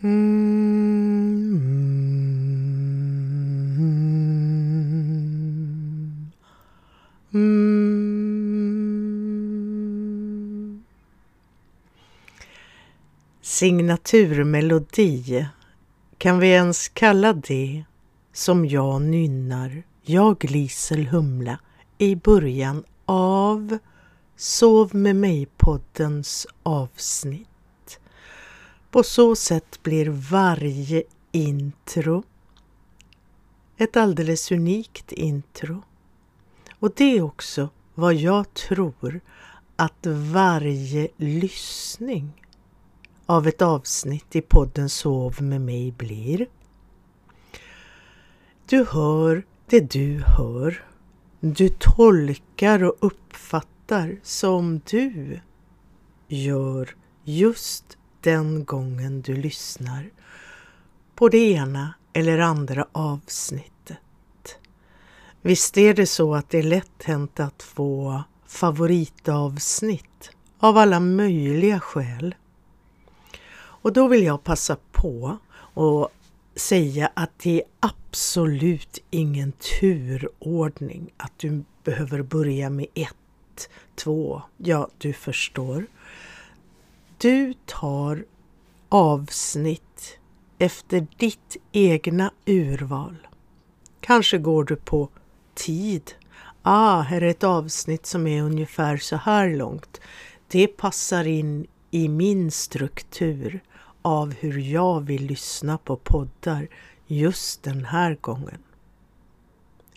Mm. Mm. Signaturmelodi, kan vi ens kalla det som jag nynnar, jag Lisel Humla, i början av Sov med mig-poddens avsnitt. På så sätt blir varje intro ett alldeles unikt intro. Och det är också vad jag tror att varje lyssning av ett avsnitt i podden Sov med mig blir. Du hör det du hör. Du tolkar och uppfattar som du gör just den gången du lyssnar på det ena eller andra avsnittet. Visst är det så att det är lätt hänt att få favoritavsnitt av alla möjliga skäl. Och då vill jag passa på och säga att det är absolut ingen turordning att du behöver börja med ett, två, ja du förstår. Du tar avsnitt efter ditt egna urval. Kanske går du på tid. Ah, här är ett avsnitt som är ungefär så här långt. Det passar in i min struktur av hur jag vill lyssna på poddar just den här gången.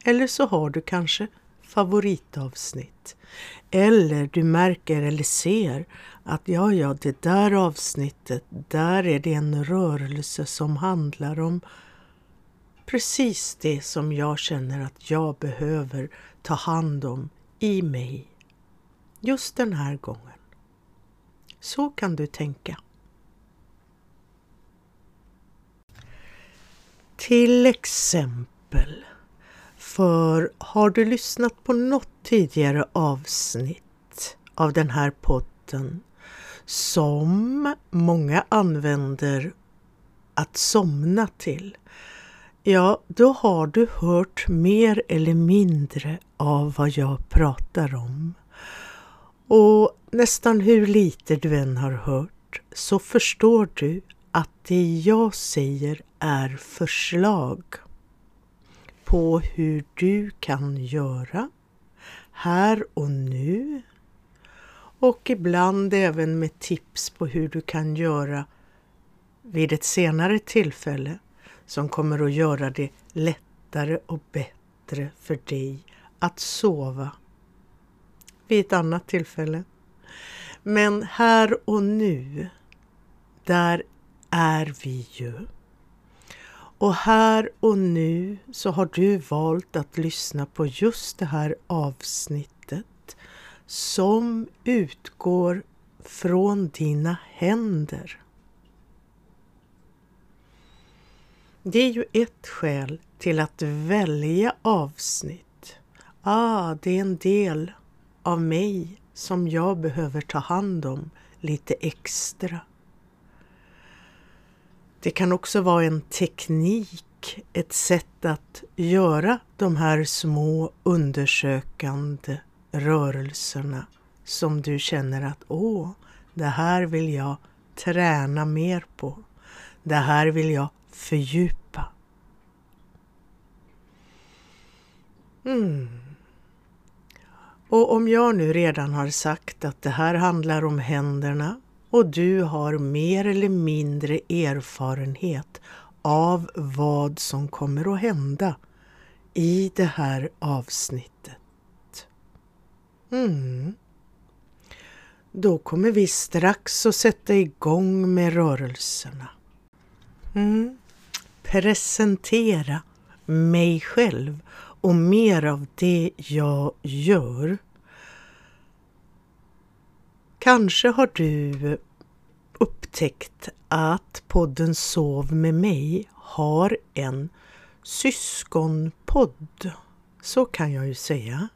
Eller så har du kanske favoritavsnitt. Eller du märker eller ser att ja, ja, det där avsnittet, där är det en rörelse som handlar om precis det som jag känner att jag behöver ta hand om i mig just den här gången. Så kan du tänka. Till exempel, för har du lyssnat på något tidigare avsnitt av den här podden som många använder att somna till, ja, då har du hört mer eller mindre av vad jag pratar om. Och nästan hur lite du än har hört så förstår du att det jag säger är förslag på hur du kan göra här och nu och ibland även med tips på hur du kan göra vid ett senare tillfälle som kommer att göra det lättare och bättre för dig att sova vid ett annat tillfälle. Men här och nu, där är vi ju. Och här och nu så har du valt att lyssna på just det här avsnittet som utgår från dina händer. Det är ju ett skäl till att välja avsnitt. Ah, det är en del av mig som jag behöver ta hand om lite extra. Det kan också vara en teknik, ett sätt att göra de här små undersökande rörelserna som du känner att åh, det här vill jag träna mer på. Det här vill jag fördjupa. Mm. Och om jag nu redan har sagt att det här handlar om händerna och du har mer eller mindre erfarenhet av vad som kommer att hända i det här avsnittet. Mm. Då kommer vi strax att sätta igång med rörelserna. Mm. Presentera mig själv och mer av det jag gör Kanske har du upptäckt att podden Sov med mig har en syskonpodd. Så kan jag ju säga.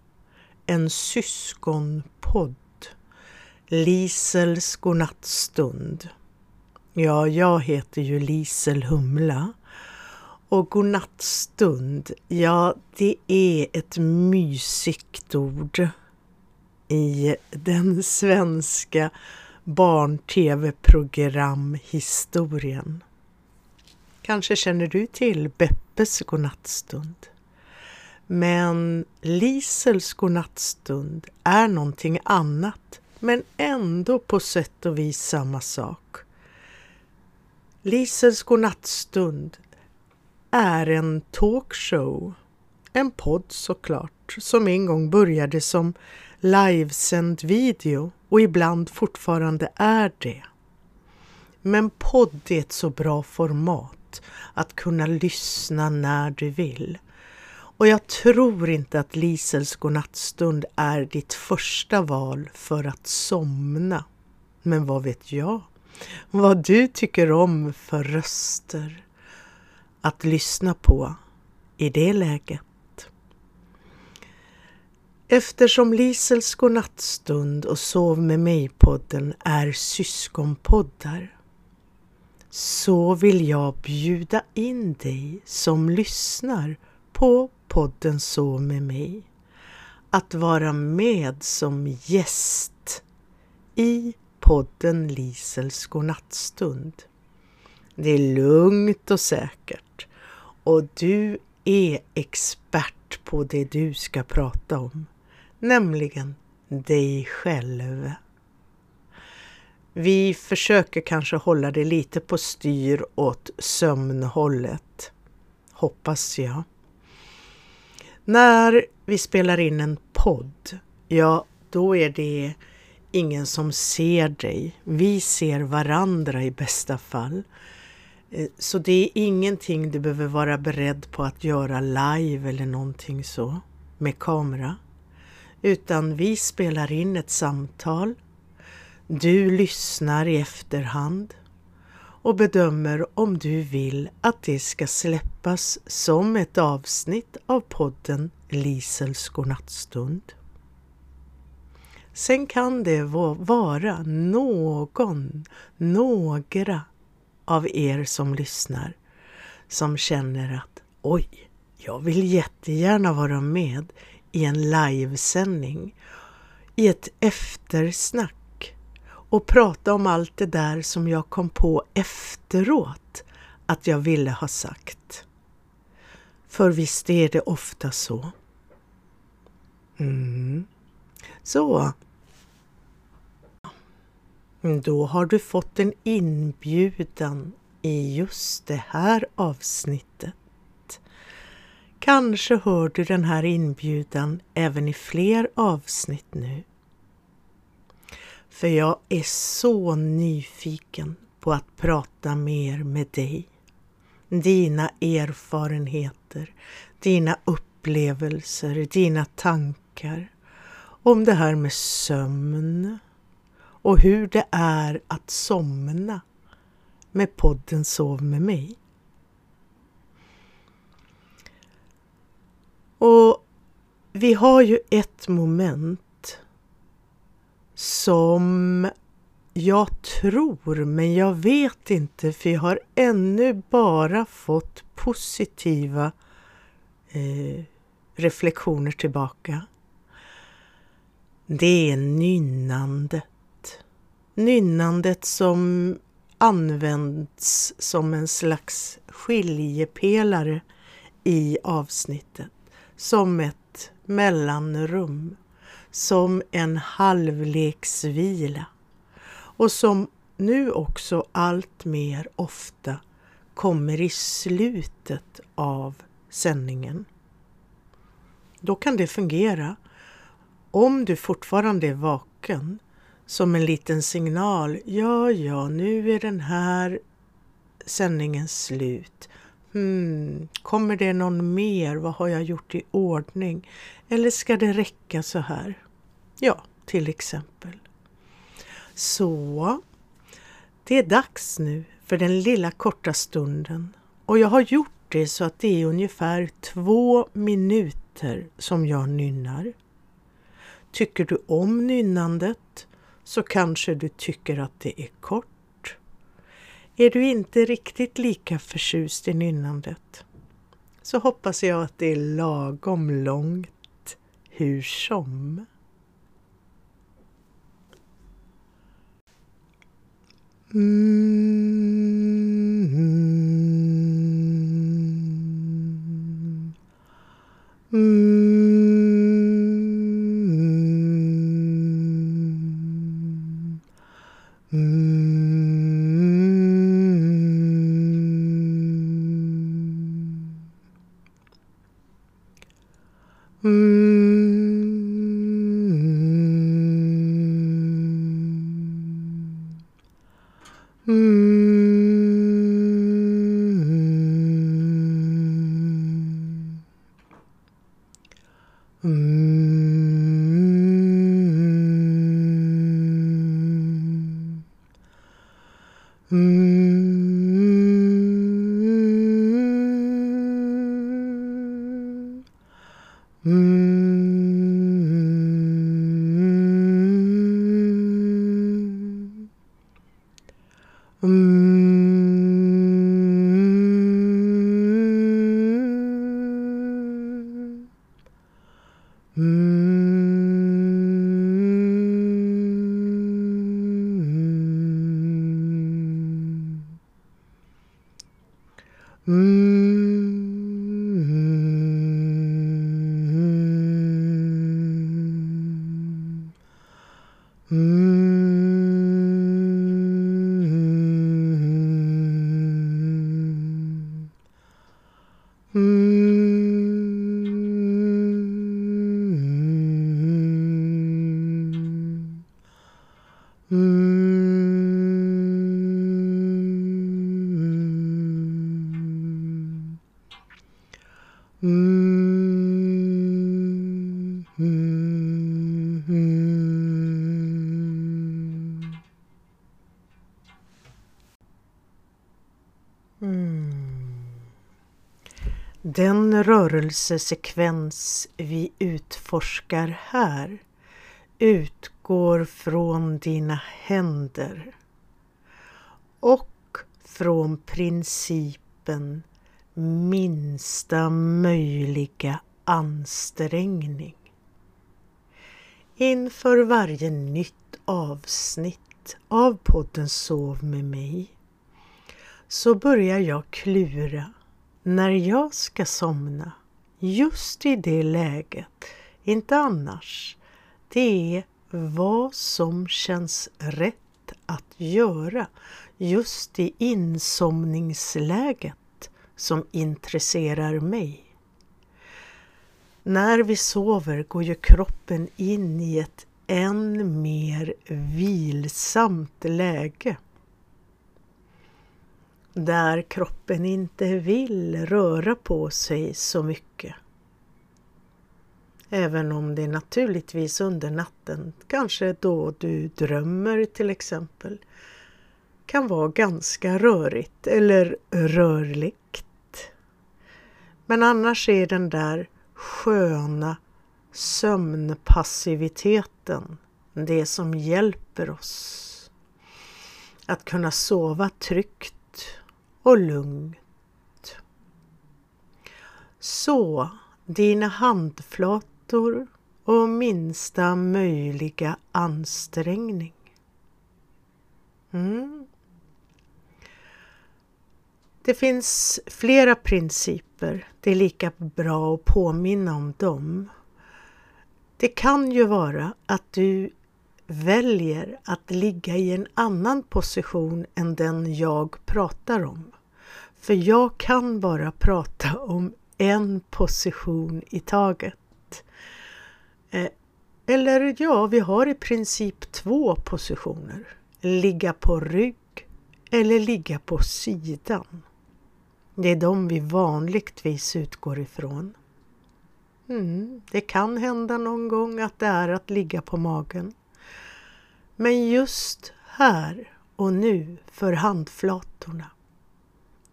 En syskonpodd. Lisels godnattstund. Ja, jag heter ju Lisel Humla och godnattstund, ja det är ett mysigt ord i den svenska barn-tv-programhistorien. Kanske känner du till Beppes godnattstund? Men Lisels godnattstund är någonting annat, men ändå på sätt och vis samma sak. Lisels godnattstund är en talkshow, en podd såklart, som en gång började som livesänd video och ibland fortfarande är det. Men podd är ett så bra format att kunna lyssna när du vill. Och jag tror inte att Lisels godnattstund är ditt första val för att somna. Men vad vet jag? Vad du tycker om för röster att lyssna på i det läget. Eftersom Lisels godnattstund och Sov med mig-podden är syskonpoddar så vill jag bjuda in dig som lyssnar på podden Sov med mig att vara med som gäst i podden Lisels godnattstund. Det är lugnt och säkert och du är expert på det du ska prata om, nämligen dig själv. Vi försöker kanske hålla det lite på styr åt sömnhållet, hoppas jag. När vi spelar in en podd, ja då är det ingen som ser dig. Vi ser varandra i bästa fall. Eh, så det är ingenting du behöver vara beredd på att göra live eller någonting så med kamera. Utan vi spelar in ett samtal. Du lyssnar i efterhand och bedömer om du vill att det ska släppas som ett avsnitt av podden Lisels godnattstund. Sen kan det vara någon, några av er som lyssnar som känner att oj, jag vill jättegärna vara med i en livesändning, i ett eftersnack och prata om allt det där som jag kom på efteråt att jag ville ha sagt. För visst är det ofta så. Mm. Så. Då har du fått en inbjudan i just det här avsnittet. Kanske hör du den här inbjudan även i fler avsnitt nu. För jag är så nyfiken på att prata mer med dig. Dina erfarenheter, dina upplevelser, dina tankar om det här med sömn och hur det är att somna med podden Sov med mig. Och vi har ju ett moment som jag tror, men jag vet inte för jag har ännu bara fått positiva eh, reflektioner tillbaka. Det är nynnandet. Nynnandet som används som en slags skiljepelare i avsnittet. Som ett mellanrum. Som en halvleksvila. Och som nu också allt mer ofta kommer i slutet av sändningen. Då kan det fungera om du fortfarande är vaken som en liten signal. Ja, ja, nu är den här sändningen slut. Hmm, kommer det någon mer? Vad har jag gjort i ordning? Eller ska det räcka så här? Ja, till exempel. Så, det är dags nu för den lilla korta stunden och jag har gjort det så att det är ungefär två minuter som jag nynnar. Tycker du om nynnandet så kanske du tycker att det är kort. Är du inte riktigt lika förtjust i nynnandet så hoppas jag att det är lagom långt hur som. Mm. Mm. 嗯 Den rörelsesekvens vi utforskar här utgår från dina händer och från principen minsta möjliga ansträngning. Inför varje nytt avsnitt av podden Sov med mig så börjar jag klura när jag ska somna, just i det läget, inte annars, det är vad som känns rätt att göra just i insomningsläget som intresserar mig. När vi sover går ju kroppen in i ett än mer vilsamt läge där kroppen inte vill röra på sig så mycket. Även om det naturligtvis under natten, kanske då du drömmer till exempel, kan vara ganska rörigt eller rörligt. Men annars är den där sköna sömnpassiviteten det som hjälper oss att kunna sova tryggt och lugnt. Så dina handflator och minsta möjliga ansträngning. Mm. Det finns flera principer. Det är lika bra att påminna om dem. Det kan ju vara att du väljer att ligga i en annan position än den jag pratar om. För jag kan bara prata om en position i taget. Eh, eller ja, vi har i princip två positioner. Ligga på rygg eller ligga på sidan. Det är de vi vanligtvis utgår ifrån. Mm, det kan hända någon gång att det är att ligga på magen. Men just här och nu för handflatorna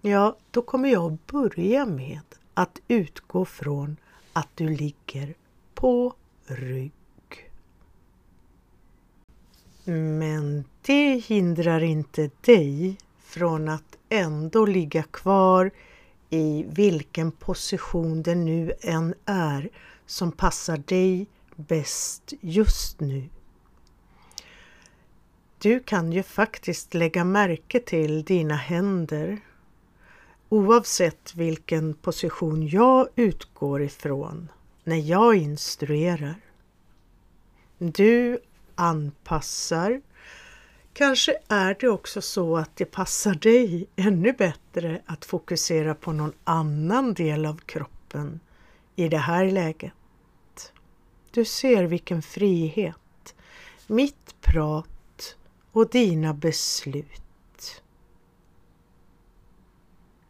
Ja, då kommer jag börja med att utgå från att du ligger på rygg. Men det hindrar inte dig från att ändå ligga kvar i vilken position det nu än är som passar dig bäst just nu. Du kan ju faktiskt lägga märke till dina händer oavsett vilken position jag utgår ifrån när jag instruerar. Du anpassar. Kanske är det också så att det passar dig ännu bättre att fokusera på någon annan del av kroppen i det här läget. Du ser vilken frihet. Mitt prat och dina beslut.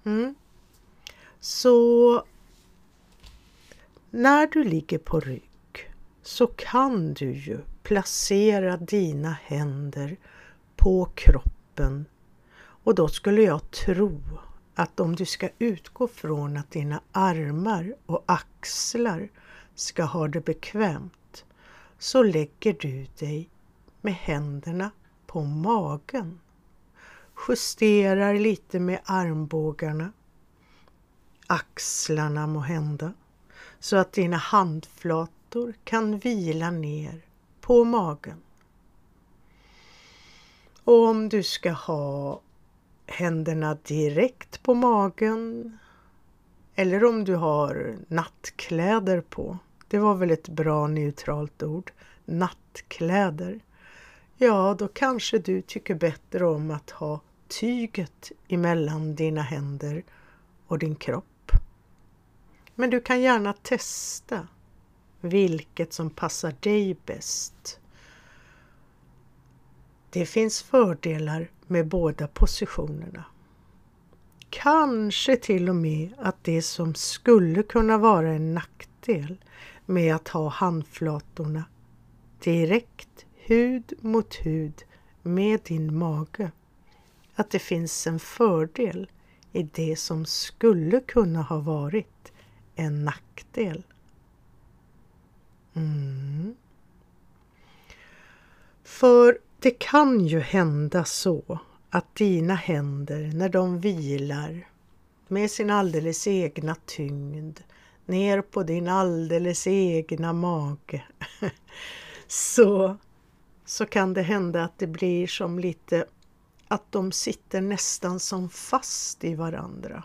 Mm. Så när du ligger på rygg så kan du ju placera dina händer på kroppen. Och då skulle jag tro att om du ska utgå från att dina armar och axlar ska ha det bekvämt så lägger du dig med händerna på magen. Justerar lite med armbågarna, axlarna må hända så att dina handflator kan vila ner på magen. Och om du ska ha händerna direkt på magen eller om du har nattkläder på. Det var väl ett bra neutralt ord. Nattkläder. Ja, då kanske du tycker bättre om att ha tyget emellan dina händer och din kropp. Men du kan gärna testa vilket som passar dig bäst. Det finns fördelar med båda positionerna. Kanske till och med att det som skulle kunna vara en nackdel med att ha handflatorna direkt hud mot hud med din mage, att det finns en fördel i det som skulle kunna ha varit en nackdel. Mm. För det kan ju hända så att dina händer när de vilar med sin alldeles egna tyngd ner på din alldeles egna mage så, så kan det hända att det blir som lite att de sitter nästan som fast i varandra.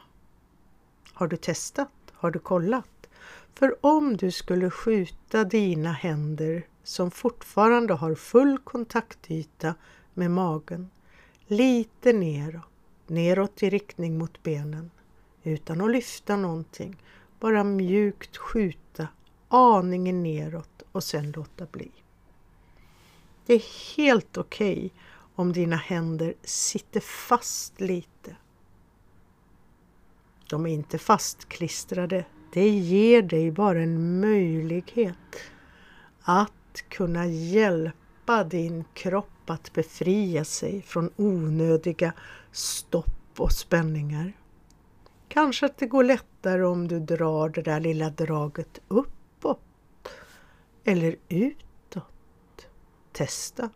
Har du testat? Har du kollat? För om du skulle skjuta dina händer som fortfarande har full kontaktyta med magen lite neråt, neråt i riktning mot benen utan att lyfta någonting, bara mjukt skjuta aningen neråt och sen låta bli. Det är helt okej okay om dina händer sitter fast lite. De är inte fastklistrade det ger dig bara en möjlighet att kunna hjälpa din kropp att befria sig från onödiga stopp och spänningar. Kanske att det går lättare om du drar det där lilla draget uppåt eller utåt. Testa.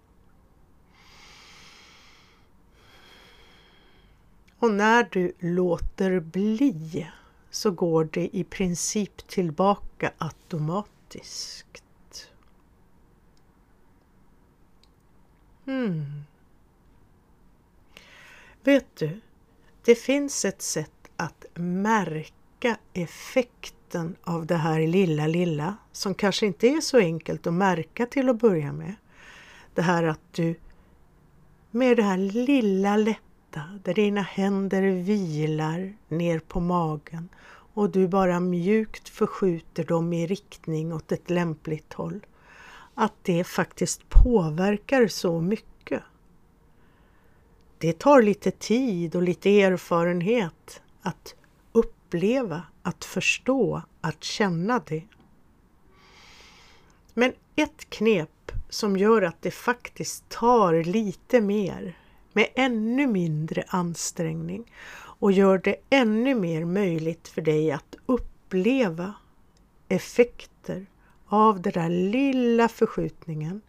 Och när du låter bli så går det i princip tillbaka automatiskt. Hmm. Vet du, det finns ett sätt att märka effekten av det här lilla, lilla som kanske inte är så enkelt att märka till att börja med. Det här att du med det här lilla lätta där dina händer vilar ner på magen och du bara mjukt förskjuter dem i riktning åt ett lämpligt håll. Att det faktiskt påverkar så mycket. Det tar lite tid och lite erfarenhet att uppleva, att förstå, att känna det. Men ett knep som gör att det faktiskt tar lite mer med ännu mindre ansträngning och gör det ännu mer möjligt för dig att uppleva effekter av den där lilla förskjutningen.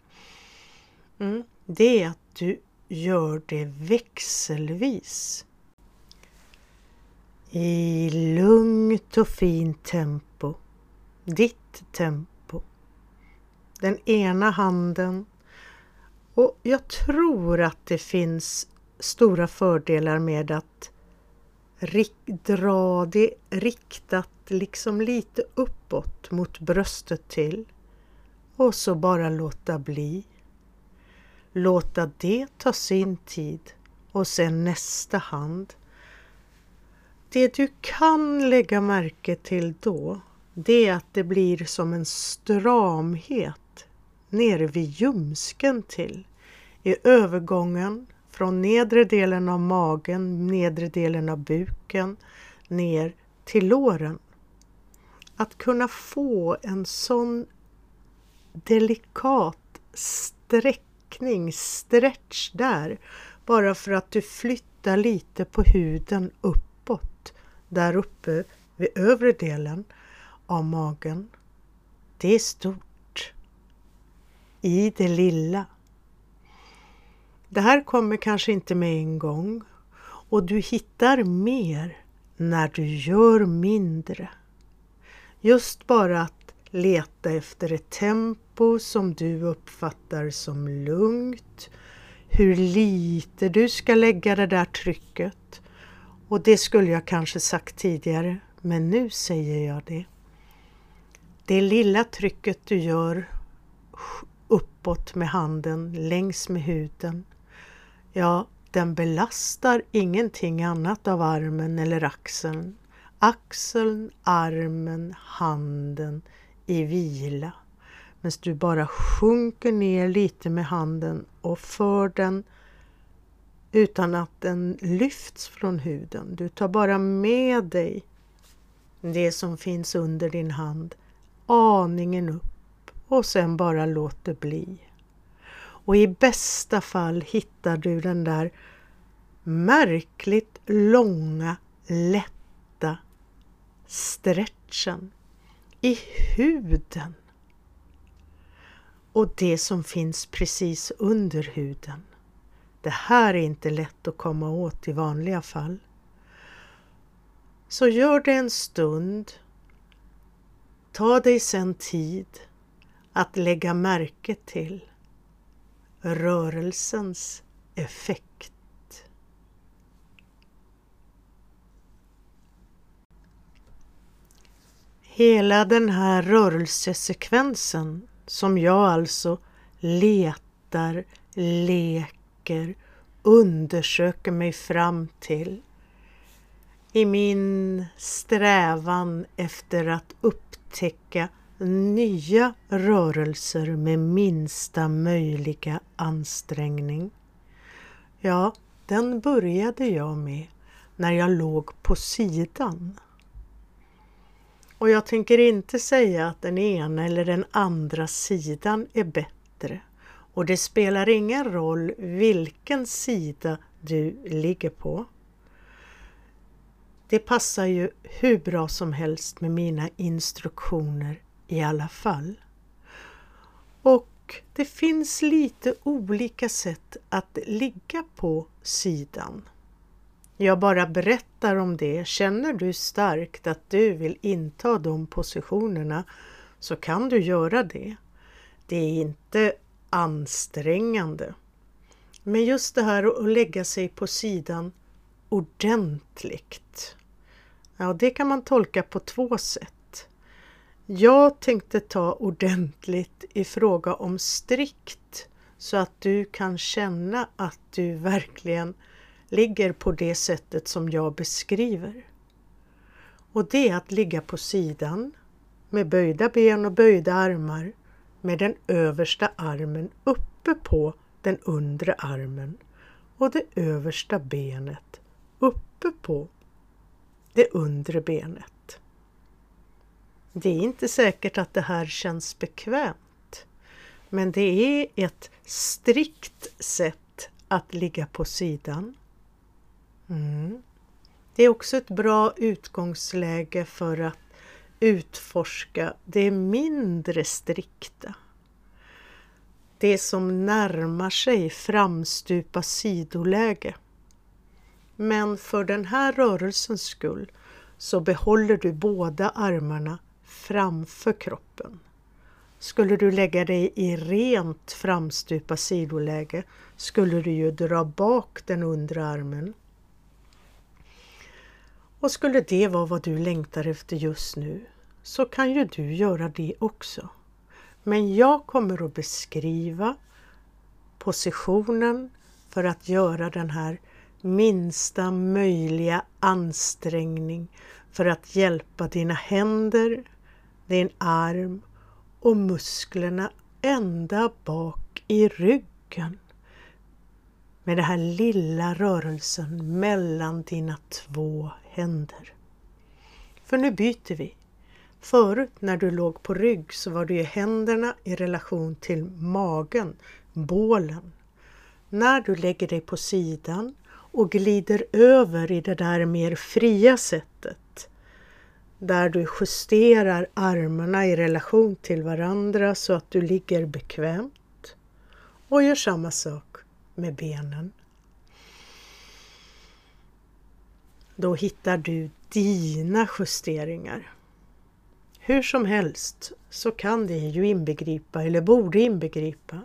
Mm, det är att du gör det växelvis. I lugnt och fint tempo. Ditt tempo. Den ena handen. Och jag tror att det finns stora fördelar med att dra det riktat liksom lite uppåt mot bröstet till och så bara låta bli. Låta det ta sin tid och sen nästa hand. Det du kan lägga märke till då, det är att det blir som en stramhet nere vid ljumsken till. I övergången från nedre delen av magen, nedre delen av buken, ner till låren. Att kunna få en sån delikat sträckning, stretch där, bara för att du flyttar lite på huden uppåt, där uppe vid övre delen av magen. Det är stort. I det lilla. Det här kommer kanske inte med en gång och du hittar mer när du gör mindre. Just bara att leta efter ett tempo som du uppfattar som lugnt, hur lite du ska lägga det där trycket. Och det skulle jag kanske sagt tidigare, men nu säger jag det. Det lilla trycket du gör uppåt med handen längs med huden Ja, den belastar ingenting annat av armen eller axeln. Axeln, armen, handen i vila. Men du bara sjunker ner lite med handen och för den utan att den lyfts från huden. Du tar bara med dig det som finns under din hand aningen upp och sen bara låt det bli och i bästa fall hittar du den där märkligt långa, lätta stretchen i huden och det som finns precis under huden. Det här är inte lätt att komma åt i vanliga fall. Så gör det en stund. Ta dig sen tid att lägga märke till rörelsens effekt. Hela den här rörelsesekvensen som jag alltså letar, leker, undersöker mig fram till i min strävan efter att upptäcka nya rörelser med minsta möjliga ansträngning. Ja, den började jag med när jag låg på sidan. Och jag tänker inte säga att den ena eller den andra sidan är bättre. Och det spelar ingen roll vilken sida du ligger på. Det passar ju hur bra som helst med mina instruktioner i alla fall. Och det finns lite olika sätt att ligga på sidan. Jag bara berättar om det. Känner du starkt att du vill inta de positionerna så kan du göra det. Det är inte ansträngande. Men just det här att lägga sig på sidan ordentligt. Ja, det kan man tolka på två sätt. Jag tänkte ta ordentligt i fråga om strikt så att du kan känna att du verkligen ligger på det sättet som jag beskriver. Och det är att ligga på sidan med böjda ben och böjda armar med den översta armen uppe på den undre armen och det översta benet uppe på det undre benet. Det är inte säkert att det här känns bekvämt. Men det är ett strikt sätt att ligga på sidan. Mm. Det är också ett bra utgångsläge för att utforska det mindre strikta. det som närmar sig framstupa sidoläge. Men för den här rörelsens skull så behåller du båda armarna framför kroppen. Skulle du lägga dig i rent framstupa sidoläge skulle du ju dra bak den undre armen. Och skulle det vara vad du längtar efter just nu så kan ju du göra det också. Men jag kommer att beskriva positionen för att göra den här minsta möjliga ansträngning för att hjälpa dina händer, din arm och musklerna ända bak i ryggen. Med den här lilla rörelsen mellan dina två händer. För nu byter vi. Förut när du låg på rygg så var det ju händerna i relation till magen, bålen. När du lägger dig på sidan och glider över i det där mer fria sättet där du justerar armarna i relation till varandra så att du ligger bekvämt och gör samma sak med benen. Då hittar du dina justeringar. Hur som helst så kan det ju inbegripa, eller borde inbegripa,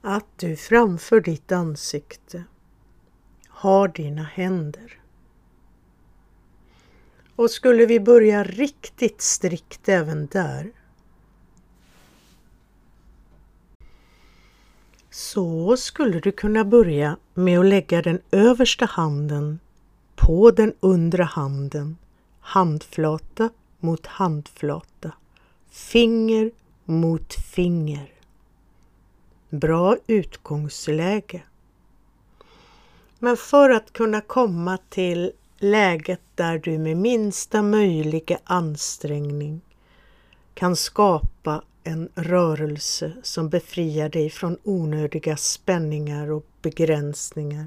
att du framför ditt ansikte har dina händer. Och skulle vi börja riktigt strikt även där så skulle du kunna börja med att lägga den översta handen på den undre handen, handflata mot handflata, finger mot finger. Bra utgångsläge. Men för att kunna komma till läget där du med minsta möjliga ansträngning kan skapa en rörelse som befriar dig från onödiga spänningar och begränsningar.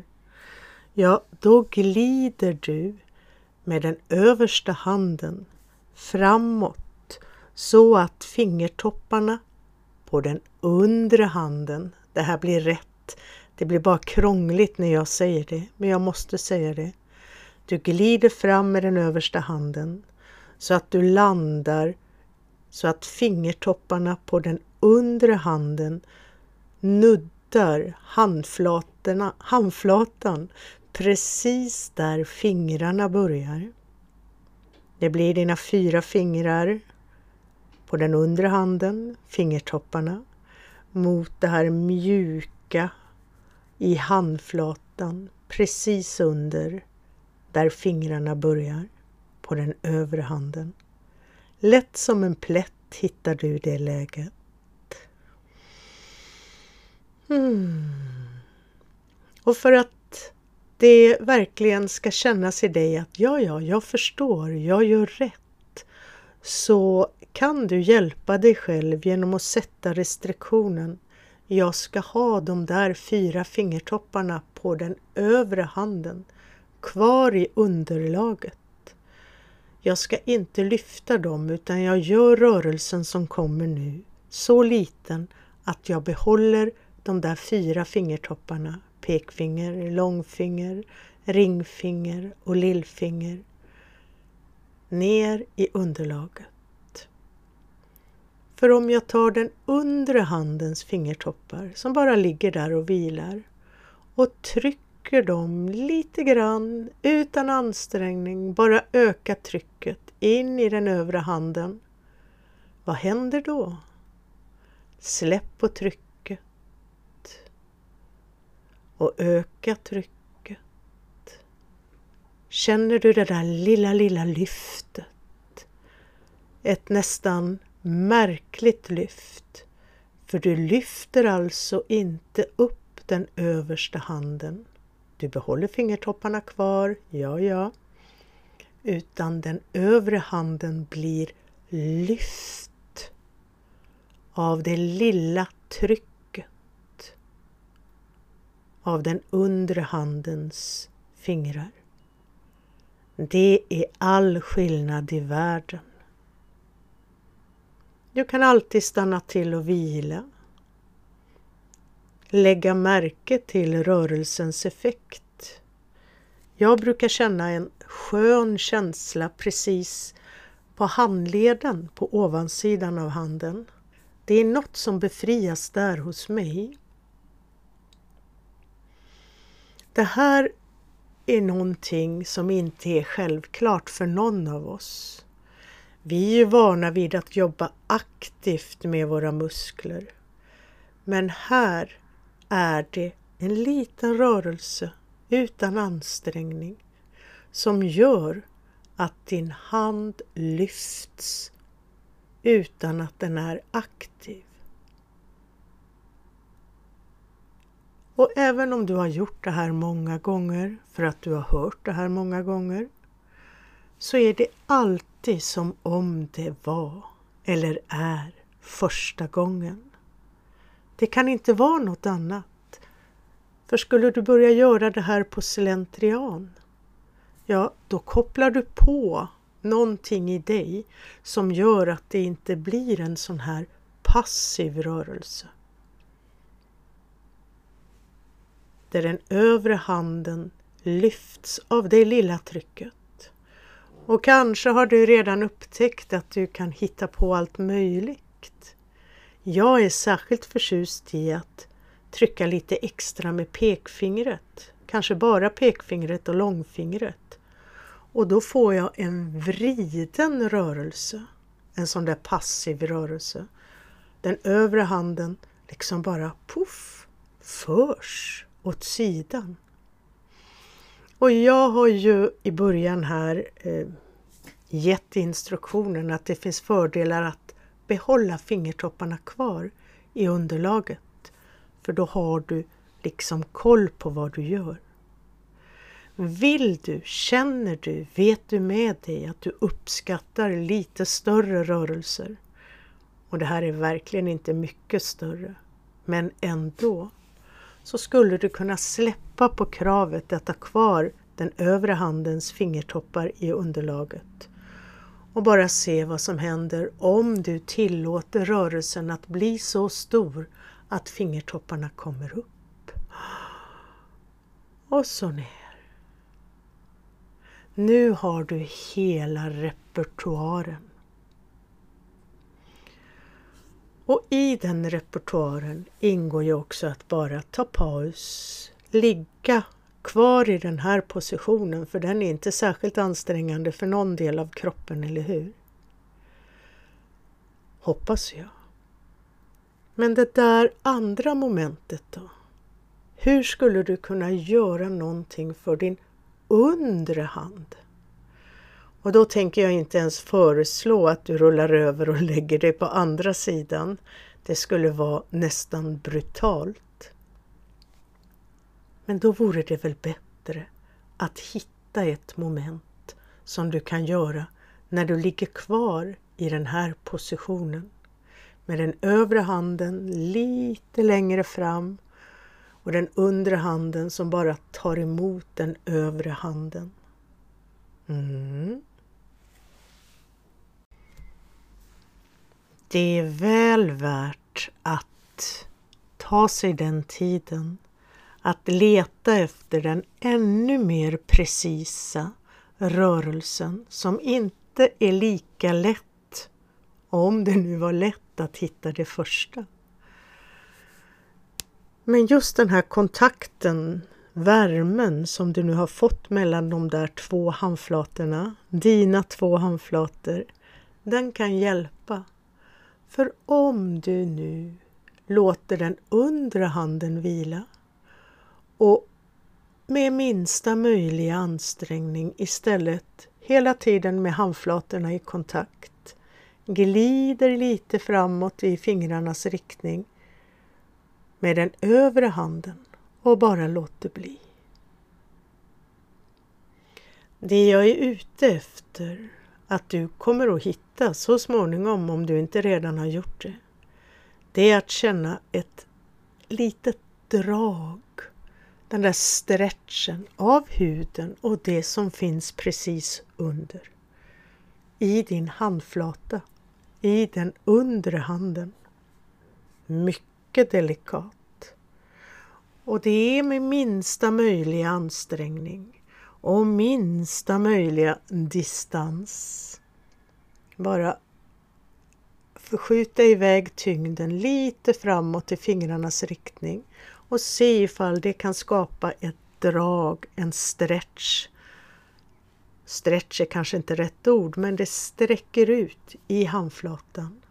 Ja, då glider du med den översta handen framåt så att fingertopparna på den undre handen, det här blir rätt, det blir bara krångligt när jag säger det, men jag måste säga det. Du glider fram med den översta handen så att du landar så att fingertopparna på den undre handen nuddar handflatorna, handflatan precis där fingrarna börjar. Det blir dina fyra fingrar på den undre handen, fingertopparna, mot det här mjuka i handflatan precis under där fingrarna börjar på den övre handen. Lätt som en plätt hittar du det läget. Hmm. Och för att det verkligen ska kännas i dig att ja, ja, jag förstår, jag gör rätt, så kan du hjälpa dig själv genom att sätta restriktionen jag ska ha de där fyra fingertopparna på den övre handen kvar i underlaget. Jag ska inte lyfta dem utan jag gör rörelsen som kommer nu så liten att jag behåller de där fyra fingertopparna, pekfinger, långfinger, ringfinger och lillfinger, ner i underlaget. För om jag tar den undre handens fingertoppar som bara ligger där och vilar och trycker trycker de lite grann utan ansträngning, bara öka trycket in i den övre handen. Vad händer då? Släpp på trycket och öka trycket. Känner du det där lilla, lilla lyftet? Ett nästan märkligt lyft. För du lyfter alltså inte upp den översta handen. Du behåller fingertopparna kvar, ja ja. Utan den övre handen blir lyft av det lilla trycket av den undre handens fingrar. Det är all skillnad i världen. Du kan alltid stanna till och vila lägga märke till rörelsens effekt. Jag brukar känna en skön känsla precis på handleden på ovansidan av handen. Det är något som befrias där hos mig. Det här är någonting som inte är självklart för någon av oss. Vi är vana vid att jobba aktivt med våra muskler. Men här är det en liten rörelse utan ansträngning som gör att din hand lyfts utan att den är aktiv. Och även om du har gjort det här många gånger för att du har hört det här många gånger så är det alltid som om det var eller är första gången. Det kan inte vara något annat. För skulle du börja göra det här på slentrian, ja då kopplar du på någonting i dig som gör att det inte blir en sån här passiv rörelse. Där den övre handen lyfts av det lilla trycket. Och kanske har du redan upptäckt att du kan hitta på allt möjligt. Jag är särskilt förtjust i att trycka lite extra med pekfingret, kanske bara pekfingret och långfingret. Och då får jag en vriden rörelse, en sån där passiv rörelse. Den övre handen liksom bara puff, förs åt sidan. Och jag har ju i början här eh, gett instruktionen att det finns fördelar att behålla fingertopparna kvar i underlaget. För då har du liksom koll på vad du gör. Vill du, känner du, vet du med dig att du uppskattar lite större rörelser? Och det här är verkligen inte mycket större, men ändå så skulle du kunna släppa på kravet att ha kvar den övre handens fingertoppar i underlaget och bara se vad som händer om du tillåter rörelsen att bli så stor att fingertopparna kommer upp. Och så ner. Nu har du hela repertoaren. Och i den repertoaren ingår ju också att bara ta paus, ligga kvar i den här positionen för den är inte särskilt ansträngande för någon del av kroppen, eller hur? Hoppas jag. Men det där andra momentet då? Hur skulle du kunna göra någonting för din undre hand? Och då tänker jag inte ens föreslå att du rullar över och lägger dig på andra sidan. Det skulle vara nästan brutalt. Men då vore det väl bättre att hitta ett moment som du kan göra när du ligger kvar i den här positionen med den övre handen lite längre fram och den undre handen som bara tar emot den övre handen. Mm. Det är väl värt att ta sig den tiden att leta efter den ännu mer precisa rörelsen som inte är lika lätt, om det nu var lätt att hitta det första. Men just den här kontakten, värmen som du nu har fått mellan de där två handflatorna, dina två handflator, den kan hjälpa för om du nu låter den undre handen vila och med minsta möjliga ansträngning istället hela tiden med handflatorna i kontakt glider lite framåt i fingrarnas riktning med den övre handen och bara låter bli. Det jag är ute efter att du kommer att hitta så småningom om du inte redan har gjort det. Det är att känna ett litet drag, den där stretchen av huden och det som finns precis under. I din handflata, i den undre handen. Mycket delikat. Och det är med minsta möjliga ansträngning och minsta möjliga distans. Bara förskjuta iväg tyngden lite framåt i fingrarnas riktning och se ifall det kan skapa ett drag, en stretch. Stretch är kanske inte rätt ord, men det sträcker ut i handflatan.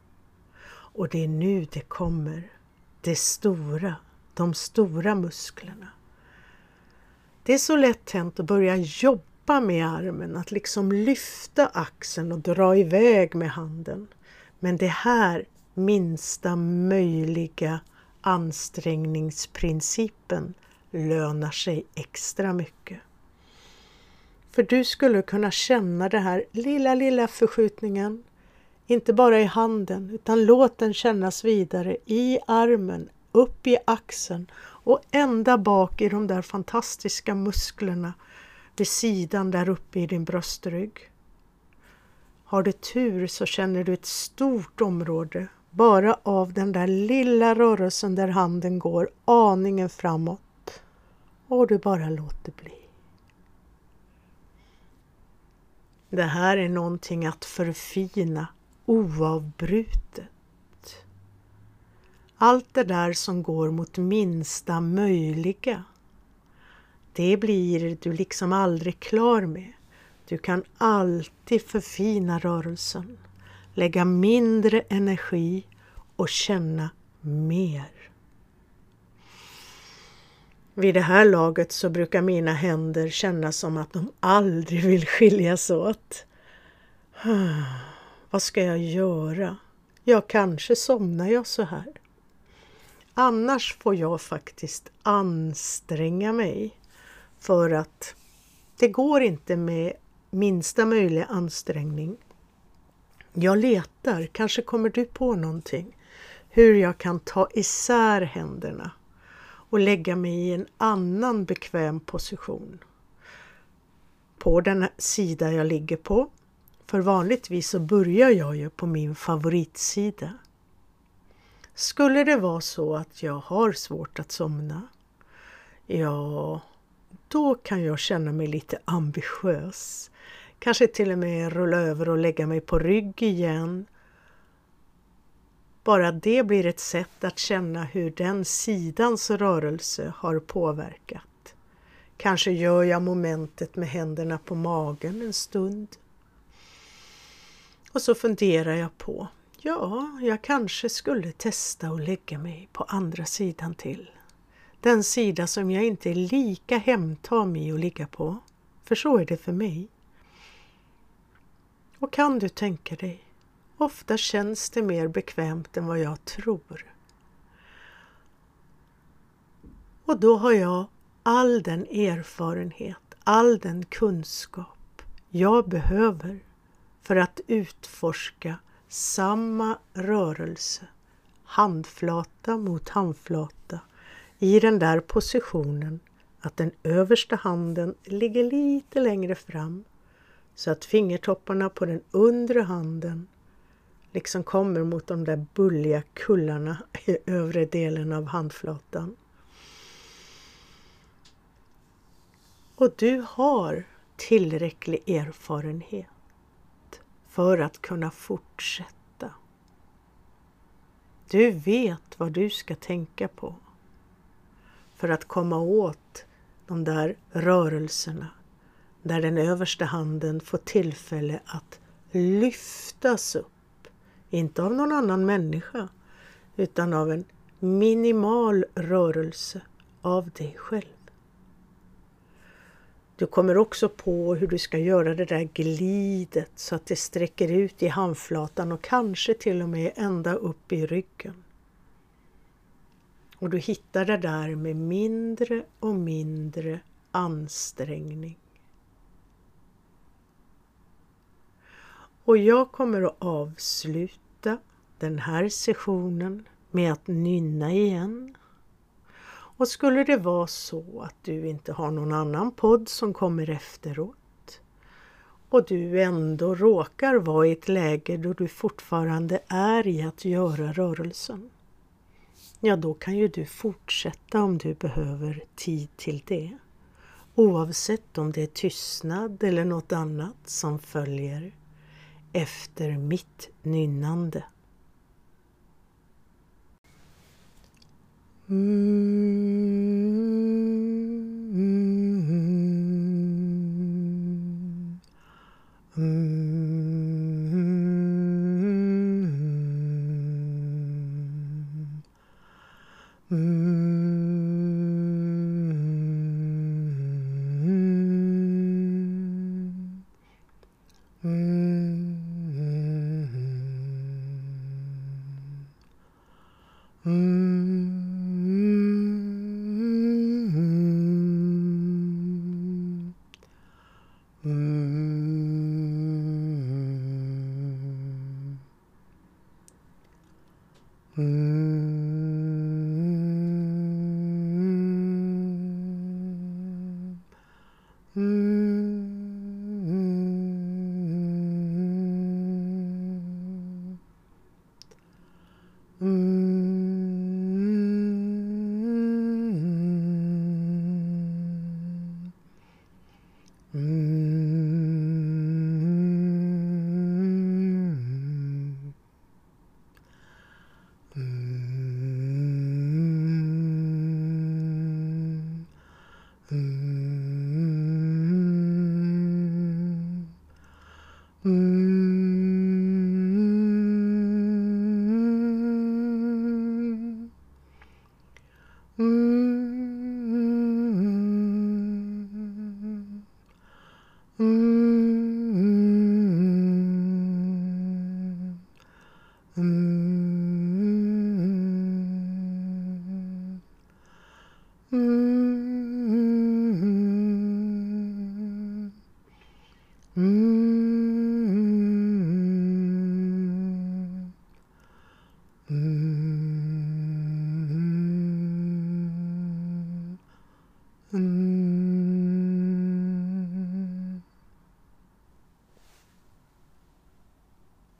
Och det är nu det kommer, det stora, de stora musklerna. Det är så lätt hänt att börja jobba med armen, att liksom lyfta axeln och dra iväg med handen. Men det här minsta möjliga ansträngningsprincipen lönar sig extra mycket. För du skulle kunna känna den här lilla, lilla förskjutningen, inte bara i handen, utan låt den kännas vidare i armen, upp i axeln och ända bak i de där fantastiska musklerna vid sidan där uppe i din bröstrygg. Har du tur så känner du ett stort område bara av den där lilla rörelsen där handen går aningen framåt och du bara låter bli. Det här är någonting att förfina oavbrutet. Allt det där som går mot minsta möjliga, det blir du liksom aldrig klar med. Du kan alltid förfina rörelsen, lägga mindre energi och känna mer. Vid det här laget så brukar mina händer kännas som att de aldrig vill skiljas åt. Vad ska jag göra? Ja, kanske somnar jag så här. Annars får jag faktiskt anstränga mig för att det går inte med minsta möjliga ansträngning. Jag letar, kanske kommer du på någonting, hur jag kan ta isär händerna och lägga mig i en annan bekväm position. På den sida jag ligger på. För vanligtvis så börjar jag ju på min favoritsida. Skulle det vara så att jag har svårt att somna, ja, då kan jag känna mig lite ambitiös. Kanske till och med rulla över och lägga mig på rygg igen. Bara det blir ett sätt att känna hur den sidans rörelse har påverkat. Kanske gör jag momentet med händerna på magen en stund. Och så funderar jag på, ja, jag kanske skulle testa att lägga mig på andra sidan till. Den sida som jag inte är lika hemtam i att ligga på. För så är det för mig. Och kan du tänka dig, ofta känns det mer bekvämt än vad jag tror. Och då har jag all den erfarenhet, all den kunskap jag behöver för att utforska samma rörelse, handflata mot handflata, i den där positionen att den översta handen ligger lite längre fram så att fingertopparna på den undre handen liksom kommer mot de där bulliga kullarna i övre delen av handflatan. Och du har tillräcklig erfarenhet för att kunna fortsätta. Du vet vad du ska tänka på för att komma åt de där rörelserna där den översta handen får tillfälle att lyftas upp. Inte av någon annan människa utan av en minimal rörelse av dig själv. Du kommer också på hur du ska göra det där glidet så att det sträcker ut i handflatan och kanske till och med ända upp i ryggen. Och du hittar det där med mindre och mindre ansträngning. Och jag kommer att avsluta den här sessionen med att nynna igen. Och skulle det vara så att du inte har någon annan podd som kommer efteråt och du ändå råkar vara i ett läge då du fortfarande är i att göra rörelsen ja då kan ju du fortsätta om du behöver tid till det. Oavsett om det är tystnad eller något annat som följer efter mitt nynnande. Mm.